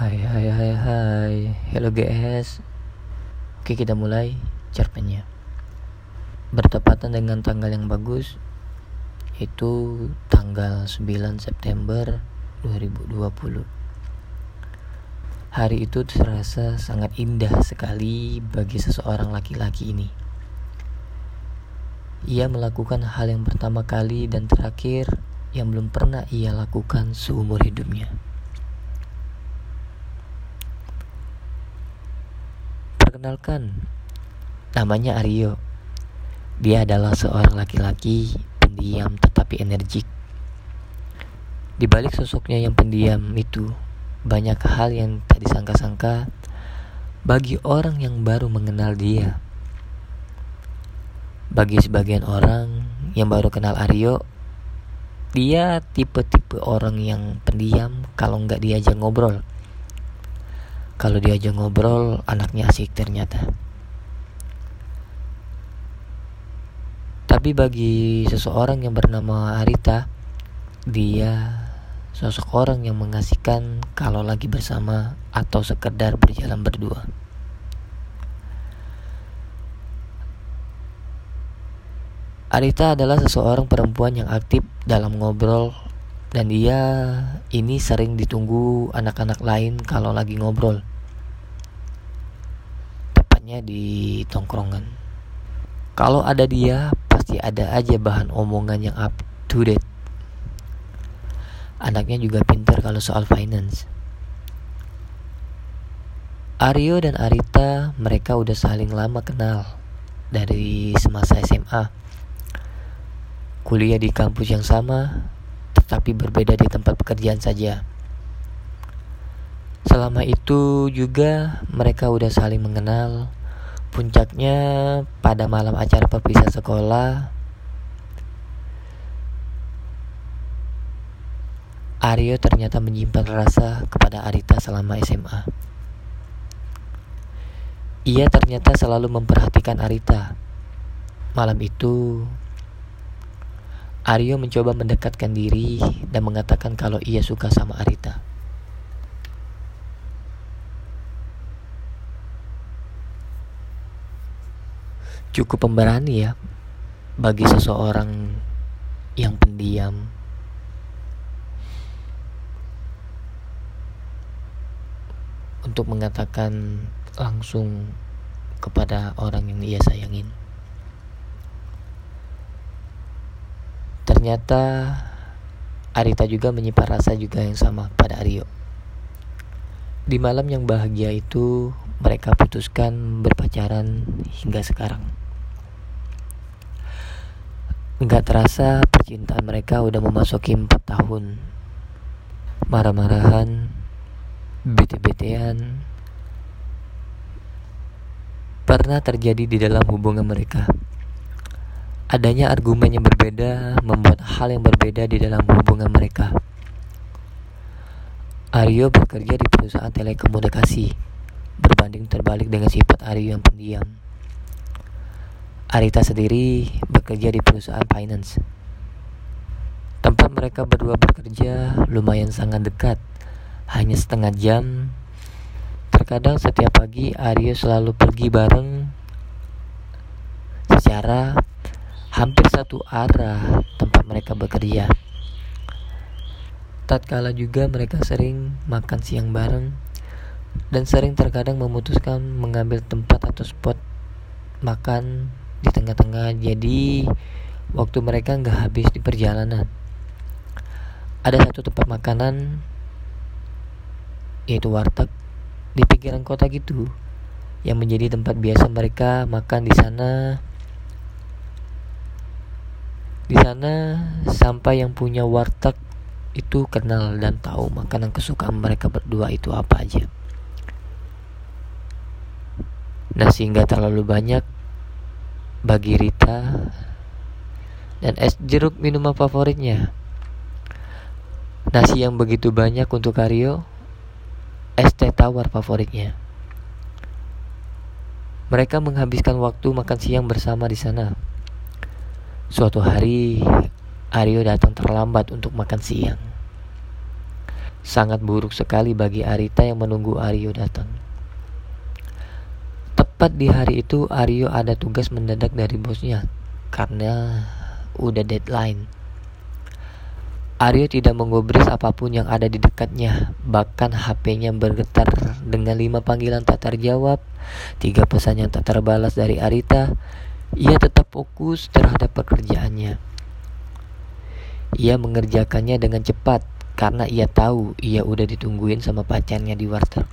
Hai hai hai hai. Hello guys Oke kita mulai cerpennya. Bertepatan dengan tanggal yang bagus Itu tanggal 9 September 2020 Hari itu terasa sangat indah sekali bagi seseorang laki-laki ini. Ia melakukan hal yang pertama kali dan terakhir yang belum pernah ia lakukan seumur hidupnya Perkenalkan, namanya Aryo. Dia adalah seorang laki-laki pendiam tetapi energik. Di balik sosoknya yang pendiam itu, banyak hal yang tak disangka-sangka bagi orang yang baru mengenal dia. Bagi sebagian orang yang baru kenal Aryo, dia tipe-tipe orang yang pendiam kalau nggak diajak ngobrol kalau diajak ngobrol anaknya asik ternyata. Tapi bagi seseorang yang bernama Arita dia sosok orang yang mengasihkan kalau lagi bersama atau sekedar berjalan berdua. Arita adalah seseorang perempuan yang aktif dalam ngobrol dan dia ini sering ditunggu anak-anak lain kalau lagi ngobrol tepatnya di tongkrongan kalau ada dia pasti ada aja bahan omongan yang up to date anaknya juga pintar kalau soal finance Aryo dan Arita mereka udah saling lama kenal dari semasa SMA kuliah di kampus yang sama tapi berbeda di tempat pekerjaan saja. Selama itu juga mereka udah saling mengenal. Puncaknya pada malam acara perpisahan sekolah, Aryo ternyata menyimpan rasa kepada Arita selama SMA. Ia ternyata selalu memperhatikan Arita. Malam itu, Aryo mencoba mendekatkan diri dan mengatakan kalau ia suka sama Arita. Cukup pemberani ya bagi seseorang yang pendiam. Untuk mengatakan langsung kepada orang yang ia sayangin. Ternyata Arita juga menyimpan rasa juga yang sama pada Aryo. Di malam yang bahagia itu, mereka putuskan berpacaran hingga sekarang. Enggak terasa percintaan mereka udah memasuki 4 tahun. Marah-marahan, bete-betean, pernah terjadi di dalam hubungan mereka. Adanya argumen yang berbeda membuat hal yang berbeda di dalam hubungan mereka. Aryo bekerja di perusahaan telekomunikasi, berbanding terbalik dengan sifat Aryo yang pendiam. Arita sendiri bekerja di perusahaan finance. Tempat mereka berdua bekerja lumayan sangat dekat, hanya setengah jam. Terkadang setiap pagi Aryo selalu pergi bareng secara hampir satu arah tempat mereka bekerja. Tatkala juga mereka sering makan siang bareng dan sering terkadang memutuskan mengambil tempat atau spot makan di tengah-tengah. Jadi waktu mereka nggak habis di perjalanan. Ada satu tempat makanan yaitu warteg di pinggiran kota gitu yang menjadi tempat biasa mereka makan di sana di sana sampai yang punya warteg itu kenal dan tahu makanan kesukaan mereka berdua itu apa aja. Nasi nggak terlalu banyak bagi Rita dan es jeruk minuman favoritnya. Nasi yang begitu banyak untuk Aryo, es teh tawar favoritnya. Mereka menghabiskan waktu makan siang bersama di sana. Suatu hari, Aryo datang terlambat untuk makan siang. Sangat buruk sekali bagi Arita yang menunggu Aryo datang. Tepat di hari itu Aryo ada tugas mendadak dari bosnya karena udah deadline. Aryo tidak menggubris apa pun yang ada di dekatnya, bahkan HP-nya bergetar dengan lima panggilan tak terjawab, tiga pesan yang tak terbalas dari Arita. Ia tetap fokus terhadap pekerjaannya. Ia mengerjakannya dengan cepat karena ia tahu ia udah ditungguin sama pacarnya di warteg.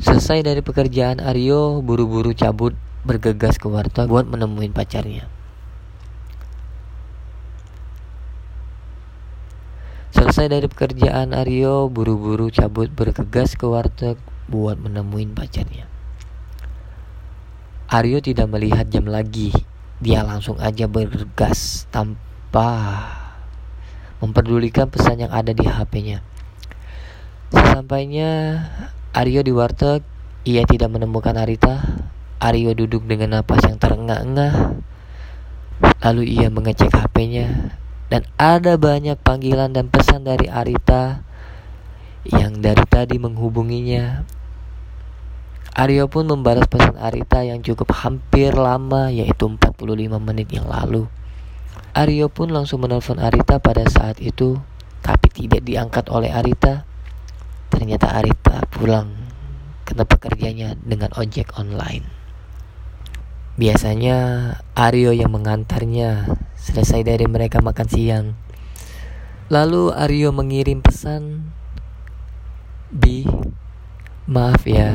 Selesai dari pekerjaan Aryo buru-buru cabut bergegas ke warteg buat menemuin pacarnya. Selesai dari pekerjaan Aryo buru-buru cabut bergegas ke warteg buat menemuin pacarnya. Aryo tidak melihat jam lagi. Dia langsung aja bergegas tanpa memperdulikan pesan yang ada di HP-nya. Sesampainya Aryo di warteg, ia tidak menemukan Arita. Aryo duduk dengan napas yang terengah-engah. Lalu ia mengecek HP-nya dan ada banyak panggilan dan pesan dari Arita yang dari tadi menghubunginya. Aryo pun membalas pesan Arita yang cukup hampir lama yaitu 45 menit yang lalu. Aryo pun langsung menelpon Arita pada saat itu tapi tidak diangkat oleh Arita. Ternyata Arita pulang tempat kerjanya dengan ojek online. Biasanya Aryo yang mengantarnya selesai dari mereka makan siang. Lalu Aryo mengirim pesan, Bi, maaf ya,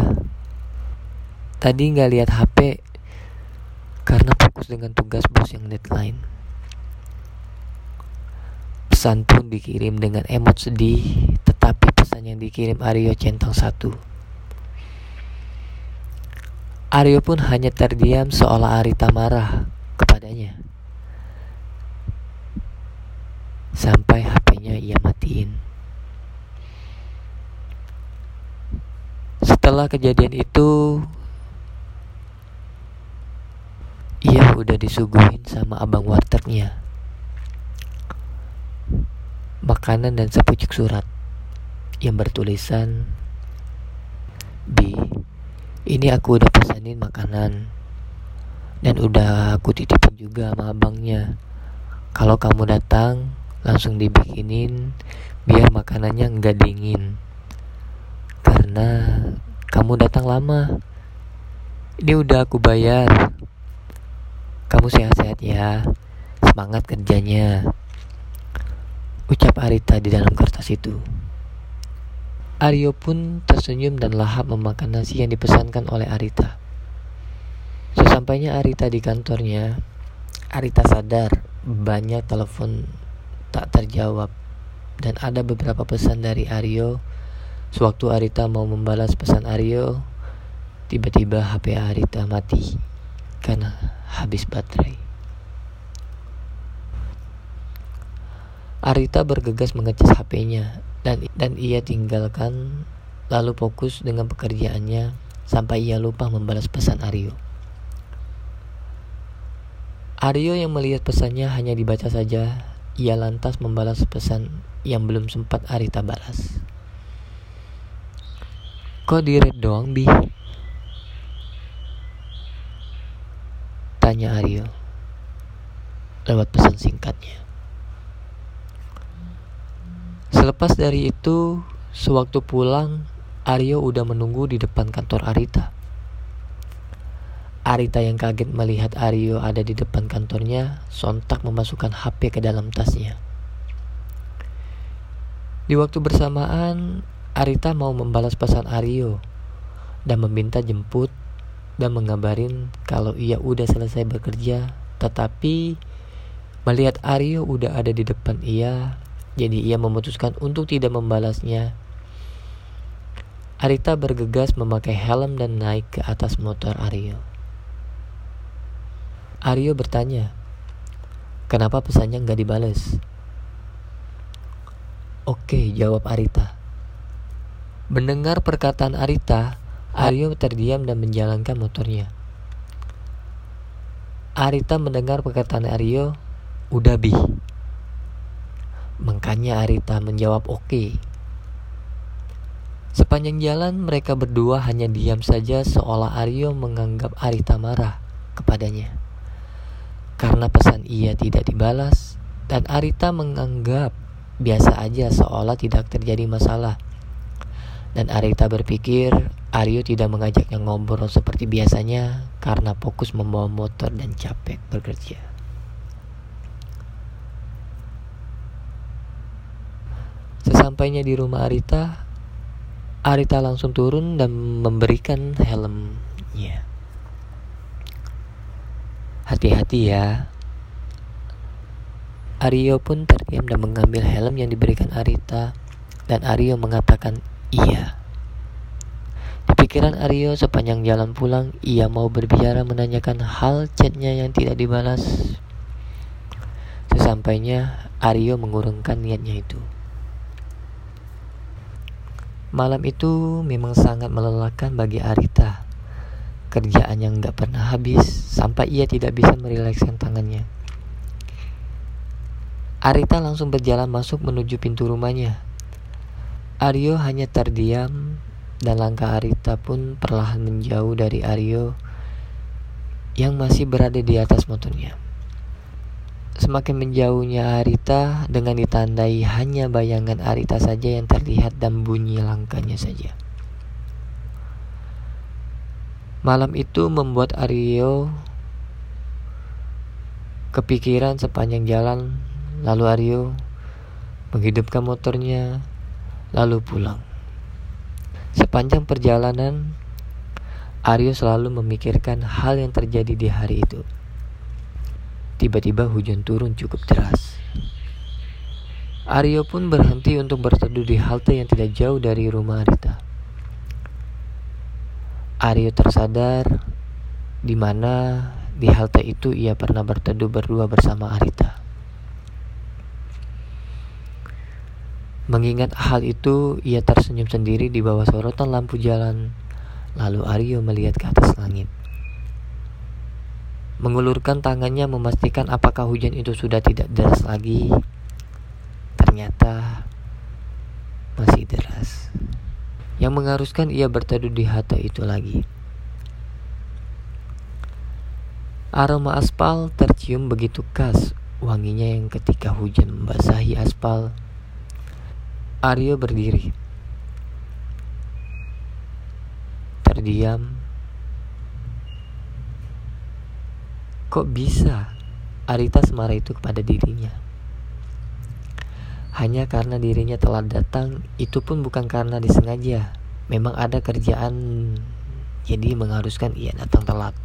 tadi nggak lihat HP karena fokus dengan tugas bos yang deadline. Pesan pun dikirim dengan emot sedih, tetapi pesan yang dikirim Aryo centang satu. Aryo pun hanya terdiam seolah Arita marah kepadanya. Sampai HP-nya ia matiin. Setelah kejadian itu, ia udah disuguhin sama abang wartegnya makanan dan sepucuk surat yang bertulisan B. Ini aku udah pesanin makanan dan udah aku titipin juga sama abangnya. Kalau kamu datang langsung dibikinin biar makanannya nggak dingin. Karena kamu datang lama. Ini udah aku bayar. Kamu sehat-sehat ya. Semangat kerjanya. Ucap Arita di dalam kertas itu. Aryo pun tersenyum dan lahap memakan nasi yang dipesankan oleh Arita. Sesampainya Arita di kantornya, Arita sadar banyak telepon tak terjawab dan ada beberapa pesan dari Aryo. Sewaktu Arita mau membalas pesan Aryo, tiba-tiba HP Arita mati karena habis baterai. Arita bergegas mengecas HP-nya dan dan ia tinggalkan lalu fokus dengan pekerjaannya sampai ia lupa membalas pesan Aryo. Aryo yang melihat pesannya hanya dibaca saja, ia lantas membalas pesan yang belum sempat Arita balas. Kok di red doang, Bi? Tanya Aryo lewat pesan singkatnya. Selepas dari itu, sewaktu pulang, Aryo udah menunggu di depan kantor Arita. Arita yang kaget melihat Aryo ada di depan kantornya, sontak memasukkan HP ke dalam tasnya. Di waktu bersamaan, Arita mau membalas pesan Aryo dan meminta jemput dan mengabarin kalau ia udah selesai bekerja, tetapi melihat Aryo udah ada di depan ia, jadi ia memutuskan untuk tidak membalasnya. Arita bergegas memakai helm dan naik ke atas motor Aryo. Aryo bertanya, kenapa pesannya nggak dibalas? Oke, jawab Arita. Mendengar perkataan Arita, Aryo terdiam dan menjalankan motornya. Arita mendengar perkataan Aryo, udah bi, Makanya Arita menjawab oke. Okay. Sepanjang jalan mereka berdua hanya diam saja seolah Aryo menganggap Arita marah kepadanya. Karena pesan ia tidak dibalas dan Arita menganggap biasa aja seolah tidak terjadi masalah. Dan Arita berpikir Aryo tidak mengajaknya ngobrol seperti biasanya karena fokus membawa motor dan capek bekerja. Sesampainya di rumah Arita, Arita langsung turun dan memberikan helmnya. Hati-hati ya. Aryo pun terdiam dan mengambil helm yang diberikan Arita dan Aryo mengatakan iya. Di pikiran Aryo sepanjang jalan pulang ia mau berbicara menanyakan hal chatnya yang tidak dibalas. Sesampainya Aryo mengurungkan niatnya itu. Malam itu memang sangat melelahkan bagi Arita. Kerjaan yang gak pernah habis sampai ia tidak bisa merilekskan tangannya. Arita langsung berjalan masuk menuju pintu rumahnya. Aryo hanya terdiam dan langkah Arita pun perlahan menjauh dari Aryo yang masih berada di atas motornya. Semakin menjauhnya Arita dengan ditandai hanya bayangan Arita saja yang terlihat dan bunyi langkahnya saja. Malam itu membuat Aryo kepikiran sepanjang jalan lalu Aryo menghidupkan motornya lalu pulang. Sepanjang perjalanan Aryo selalu memikirkan hal yang terjadi di hari itu. Tiba-tiba hujan turun cukup deras. Aryo pun berhenti untuk berteduh di halte yang tidak jauh dari rumah Arita. Aryo tersadar di mana di halte itu ia pernah berteduh berdua bersama Arita. Mengingat hal itu, ia tersenyum sendiri di bawah sorotan lampu jalan. Lalu Aryo melihat ke atas langit mengulurkan tangannya memastikan apakah hujan itu sudah tidak deras lagi. Ternyata masih deras. Yang mengharuskan ia berteduh di halte itu lagi. Aroma aspal tercium begitu khas, wanginya yang ketika hujan membasahi aspal. Aryo berdiri. Terdiam Kok bisa Arita semarah itu kepada dirinya? Hanya karena dirinya telah datang, itu pun bukan karena disengaja. Memang ada kerjaan, jadi mengharuskan ia datang telat.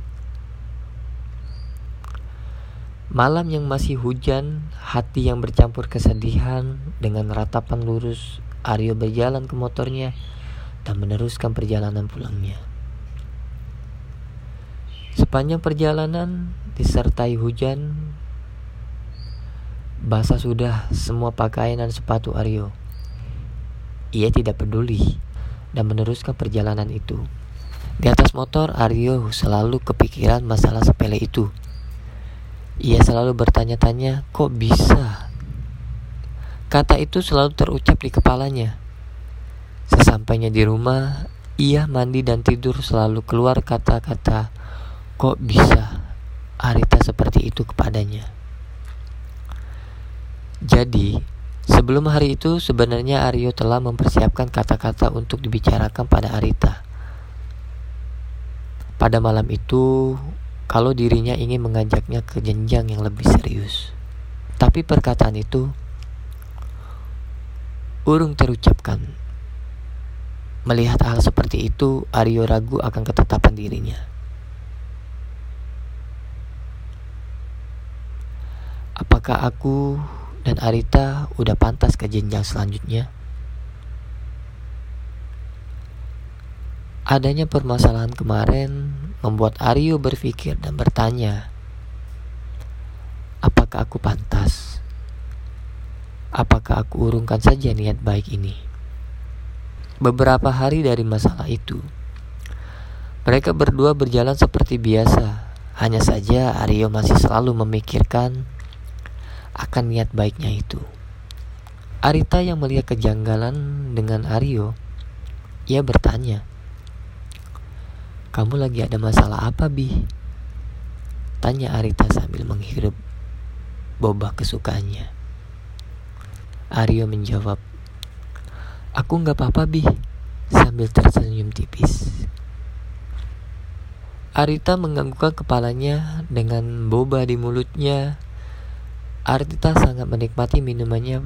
Malam yang masih hujan, hati yang bercampur kesedihan dengan ratapan lurus, Aryo berjalan ke motornya dan meneruskan perjalanan pulangnya. Sepanjang perjalanan, disertai hujan, basah sudah semua pakaian dan sepatu Aryo. Ia tidak peduli dan meneruskan perjalanan itu. Di atas motor, Aryo selalu kepikiran masalah sepele itu. Ia selalu bertanya-tanya, kok bisa? Kata itu selalu terucap di kepalanya. Sesampainya di rumah, ia mandi dan tidur selalu keluar kata-kata, kok bisa? Arita seperti itu kepadanya. Jadi, sebelum hari itu sebenarnya Aryo telah mempersiapkan kata-kata untuk dibicarakan pada Arita. Pada malam itu, kalau dirinya ingin mengajaknya ke jenjang yang lebih serius. Tapi perkataan itu urung terucapkan. Melihat hal seperti itu, Aryo ragu akan ketetapan dirinya. Apakah aku dan Arita udah pantas ke jenjang selanjutnya? Adanya permasalahan kemarin membuat Aryo berpikir dan bertanya, apakah aku pantas? Apakah aku urungkan saja niat baik ini? Beberapa hari dari masalah itu, mereka berdua berjalan seperti biasa. Hanya saja Aryo masih selalu memikirkan akan niat baiknya itu. Arita yang melihat kejanggalan dengan Aryo, ia bertanya, "Kamu lagi ada masalah apa, Bi?" Tanya Arita sambil menghirup boba kesukaannya. Aryo menjawab, "Aku nggak apa-apa, Bi," sambil tersenyum tipis. Arita menganggukkan kepalanya dengan boba di mulutnya. Arita sangat menikmati minumannya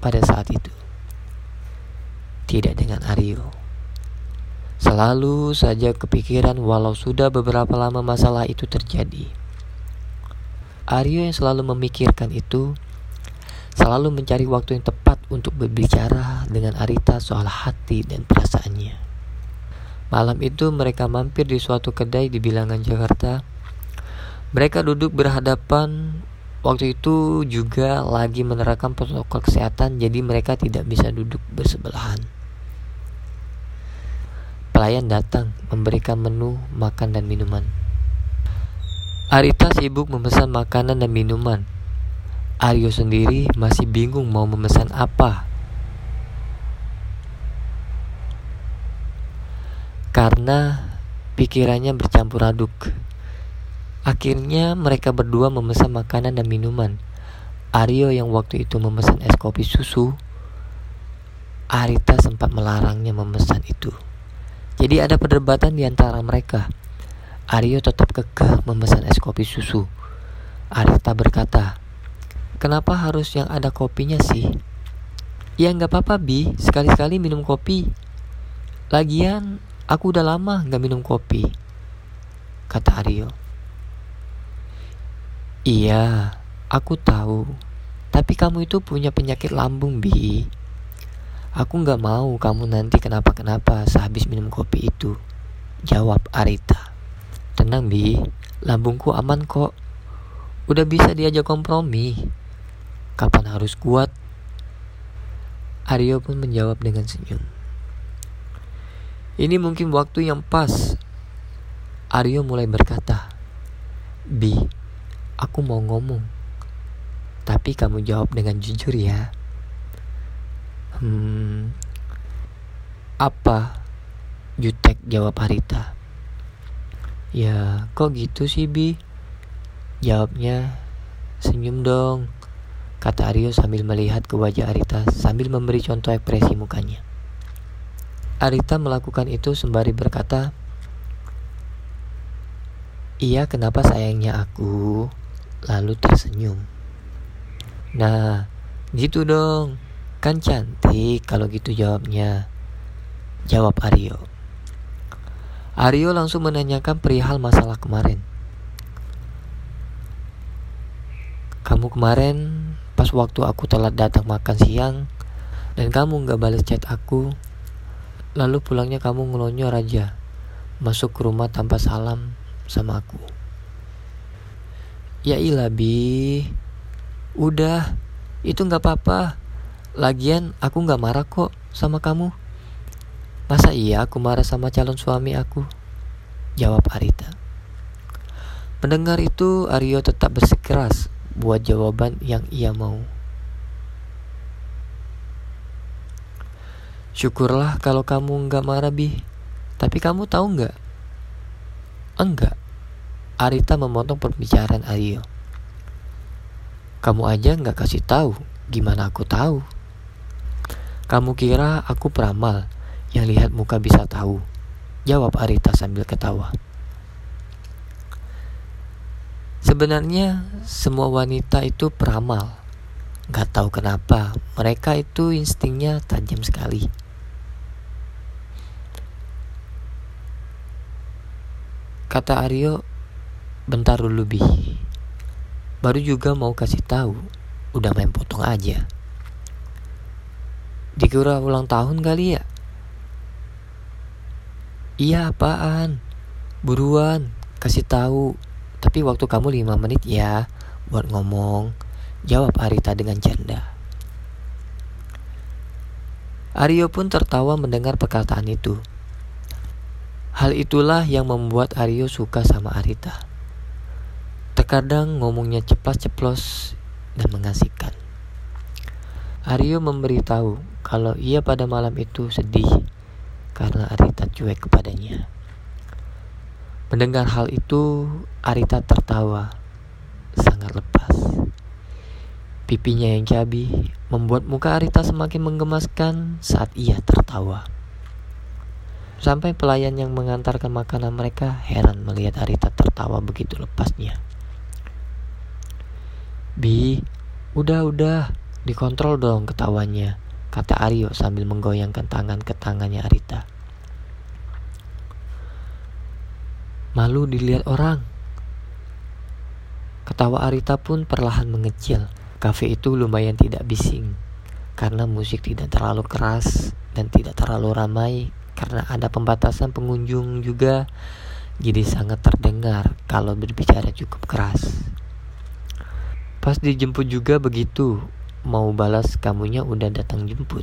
pada saat itu. Tidak dengan Aryo. Selalu saja kepikiran walau sudah beberapa lama masalah itu terjadi. Aryo yang selalu memikirkan itu selalu mencari waktu yang tepat untuk berbicara dengan Arita soal hati dan perasaannya. Malam itu mereka mampir di suatu kedai di bilangan Jakarta. Mereka duduk berhadapan. Waktu itu juga lagi menerapkan protokol kesehatan, jadi mereka tidak bisa duduk bersebelahan. Pelayan datang memberikan menu makan dan minuman. Arita sibuk memesan makanan dan minuman. Aryo sendiri masih bingung mau memesan apa. Karena pikirannya bercampur aduk. Akhirnya mereka berdua memesan makanan dan minuman. Aryo yang waktu itu memesan es kopi susu, Arita sempat melarangnya memesan itu. Jadi ada perdebatan di antara mereka. Aryo tetap kekeh memesan es kopi susu. Arita berkata, Kenapa harus yang ada kopinya sih? Ya nggak apa-apa Bi, sekali-sekali minum kopi. Lagian, aku udah lama nggak minum kopi. Kata Aryo. Iya, aku tahu. Tapi kamu itu punya penyakit lambung, Bi. Aku nggak mau kamu nanti kenapa-kenapa sehabis minum kopi itu. Jawab Arita. Tenang Bi, lambungku aman kok. Udah bisa diajak kompromi. Kapan harus kuat? Aryo pun menjawab dengan senyum. Ini mungkin waktu yang pas. Aryo mulai berkata, Bi, aku mau ngomong. Tapi kamu jawab dengan jujur ya. Hmm, apa? Jutek jawab Arita. Ya, kok gitu sih, Bi? Jawabnya, senyum dong, kata Aryo sambil melihat ke wajah Arita sambil memberi contoh ekspresi mukanya. Arita melakukan itu sembari berkata, Iya, kenapa sayangnya aku? Lalu tersenyum. Nah, gitu dong. Kan cantik kalau gitu jawabnya. Jawab Aryo. Aryo langsung menanyakan perihal masalah kemarin. Kamu kemarin pas waktu aku telat datang makan siang dan kamu gak balas chat aku, lalu pulangnya kamu ngelonyor aja, masuk ke rumah tanpa salam sama aku. Ya ilah bi, udah, itu gak apa-apa. Lagian aku gak marah kok sama kamu. Masa iya aku marah sama calon suami aku? Jawab Arita. Mendengar itu, Aryo tetap bersikeras buat jawaban yang ia mau. Syukurlah kalau kamu nggak marah, Bi. Tapi kamu tahu nggak? Enggak. Arita memotong pembicaraan Aryo. Kamu aja nggak kasih tahu, gimana aku tahu? Kamu kira aku peramal? Yang lihat muka bisa tahu. Jawab Arita sambil ketawa. Sebenarnya semua wanita itu peramal. Gak tahu kenapa, mereka itu instingnya tajam sekali. Kata Aryo, bentar dulu bi. Baru juga mau kasih tahu, udah main potong aja. Dikira ulang tahun kali ya? Iya apaan? Buruan, kasih tahu. Tapi waktu kamu lima menit ya buat ngomong. Jawab Arita dengan canda. Aryo pun tertawa mendengar perkataan itu. Hal itulah yang membuat Aryo suka sama Arita. Terkadang ngomongnya ceplas-ceplos dan mengasihkan. Aryo memberitahu kalau ia pada malam itu sedih karena Arita cuek kepadanya. Mendengar hal itu, Arita tertawa sangat lepas. Pipinya yang cabi membuat muka Arita semakin menggemaskan saat ia tertawa. Sampai pelayan yang mengantarkan makanan mereka heran melihat Arita tertawa begitu lepasnya. Bi, udah-udah, Dikontrol dong ketawanya, kata Aryo sambil menggoyangkan tangan ke tangannya Arita. Malu dilihat orang. Ketawa Arita pun perlahan mengecil. Kafe itu lumayan tidak bising karena musik tidak terlalu keras dan tidak terlalu ramai karena ada pembatasan pengunjung juga jadi sangat terdengar kalau berbicara cukup keras. Pas dijemput juga begitu, mau balas kamunya udah datang jemput.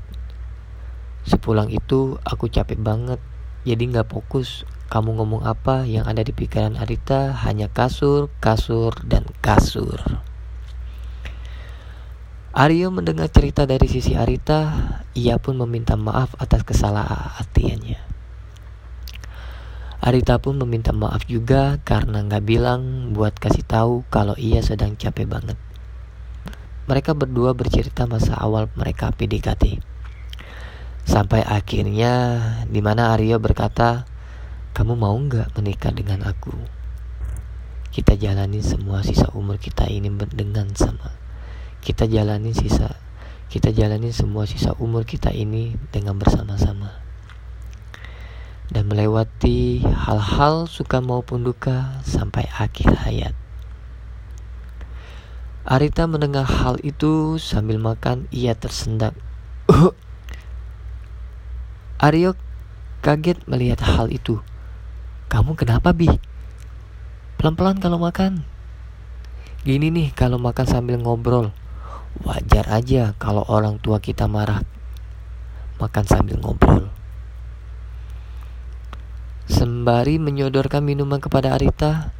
Sepulang itu aku capek banget, jadi nggak fokus. Kamu ngomong apa yang ada di pikiran Arita hanya kasur, kasur, dan kasur. Aryo mendengar cerita dari sisi Arita, ia pun meminta maaf atas kesalahan Arita pun meminta maaf juga karena nggak bilang buat kasih tahu kalau ia sedang capek banget. Mereka berdua bercerita masa awal mereka PDKT. Sampai akhirnya di mana Aryo berkata, kamu mau nggak menikah dengan aku? Kita jalani semua sisa umur kita ini dengan sama. Kita jalani sisa, kita jalani semua sisa umur kita ini dengan bersama-sama. Dan melewati hal-hal suka maupun duka sampai akhir hayat. Arita mendengar hal itu sambil makan ia tersendak. Aryo kaget melihat hal itu. Kamu kenapa, Bi? Pelan-pelan kalau makan. Gini nih kalau makan sambil ngobrol. Wajar aja kalau orang tua kita marah. Makan sambil ngobrol. Sembari menyodorkan minuman kepada Arita,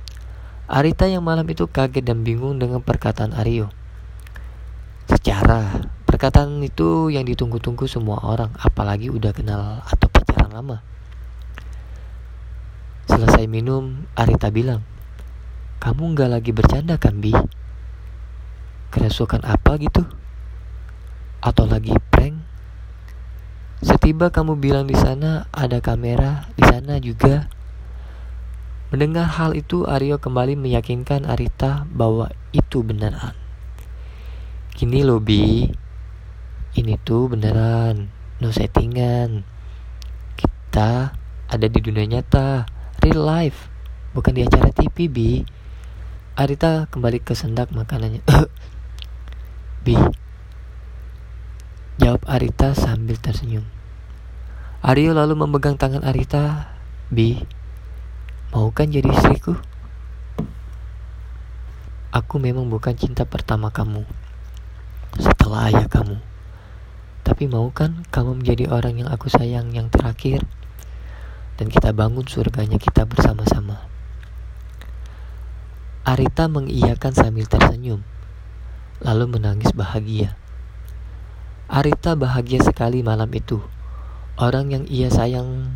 Arita yang malam itu kaget dan bingung dengan perkataan Aryo. Secara perkataan itu yang ditunggu-tunggu semua orang, apalagi udah kenal atau pacaran lama. Selesai minum, Arita bilang, Kamu nggak lagi bercanda kan, Bi? Kerasukan apa gitu? Atau lagi prank? Setiba kamu bilang di sana ada kamera, di sana juga Mendengar hal itu, Aryo kembali meyakinkan Arita bahwa itu beneran. Gini loh, Bi. Ini tuh beneran, no settingan. Kita ada di dunia nyata, real life, bukan di acara TV, Bi. Arita kembali ke sendak makanannya. Bi. Jawab Arita sambil tersenyum. Aryo lalu memegang tangan Arita. Bi, Mau kan jadi istriku? Aku memang bukan cinta pertama kamu. Setelah ayah kamu. Tapi mau kan kamu menjadi orang yang aku sayang yang terakhir? Dan kita bangun surganya kita bersama-sama. Arita mengiyakan sambil tersenyum Lalu menangis bahagia. Arita bahagia sekali malam itu. Orang yang ia sayang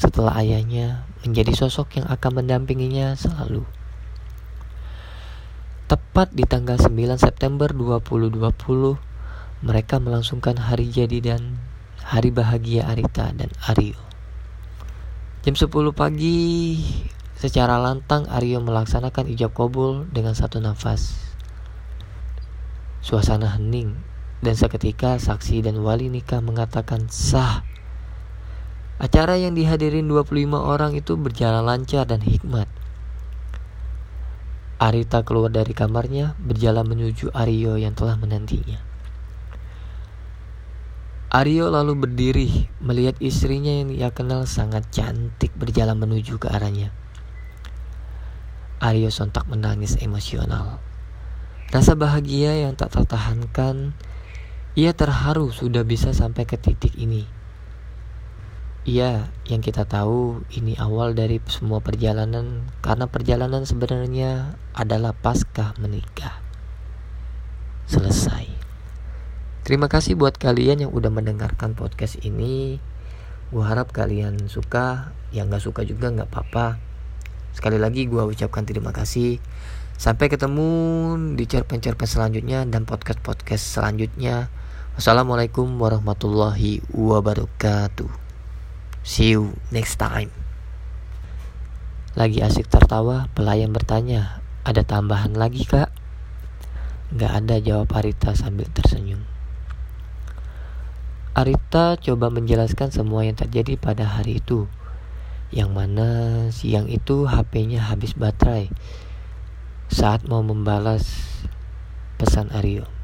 setelah ayahnya menjadi sosok yang akan mendampinginya selalu. Tepat di tanggal 9 September 2020, mereka melangsungkan hari jadi dan hari bahagia Arita dan Aryo. Jam 10 pagi, secara lantang Aryo melaksanakan ijab kabul dengan satu nafas. Suasana hening dan seketika saksi dan wali nikah mengatakan sah Acara yang dihadirin 25 orang itu berjalan lancar dan hikmat. Arita keluar dari kamarnya berjalan menuju Aryo yang telah menantinya. Aryo lalu berdiri melihat istrinya yang ia kenal sangat cantik berjalan menuju ke arahnya. Aryo sontak menangis emosional. Rasa bahagia yang tak tertahankan, ia terharu sudah bisa sampai ke titik ini. Iya, yang kita tahu ini awal dari semua perjalanan karena perjalanan sebenarnya adalah pasca menikah. Selesai. Terima kasih buat kalian yang udah mendengarkan podcast ini. Gue harap kalian suka, yang gak suka juga gak apa-apa. Sekali lagi gue ucapkan terima kasih. Sampai ketemu di cerpen-cerpen selanjutnya dan podcast-podcast selanjutnya. Wassalamualaikum warahmatullahi wabarakatuh. See you next time. Lagi asik tertawa, pelayan bertanya, ada tambahan lagi kak? Gak ada jawab Arita sambil tersenyum. Arita coba menjelaskan semua yang terjadi pada hari itu. Yang mana siang itu HP-nya habis baterai saat mau membalas pesan Aryo.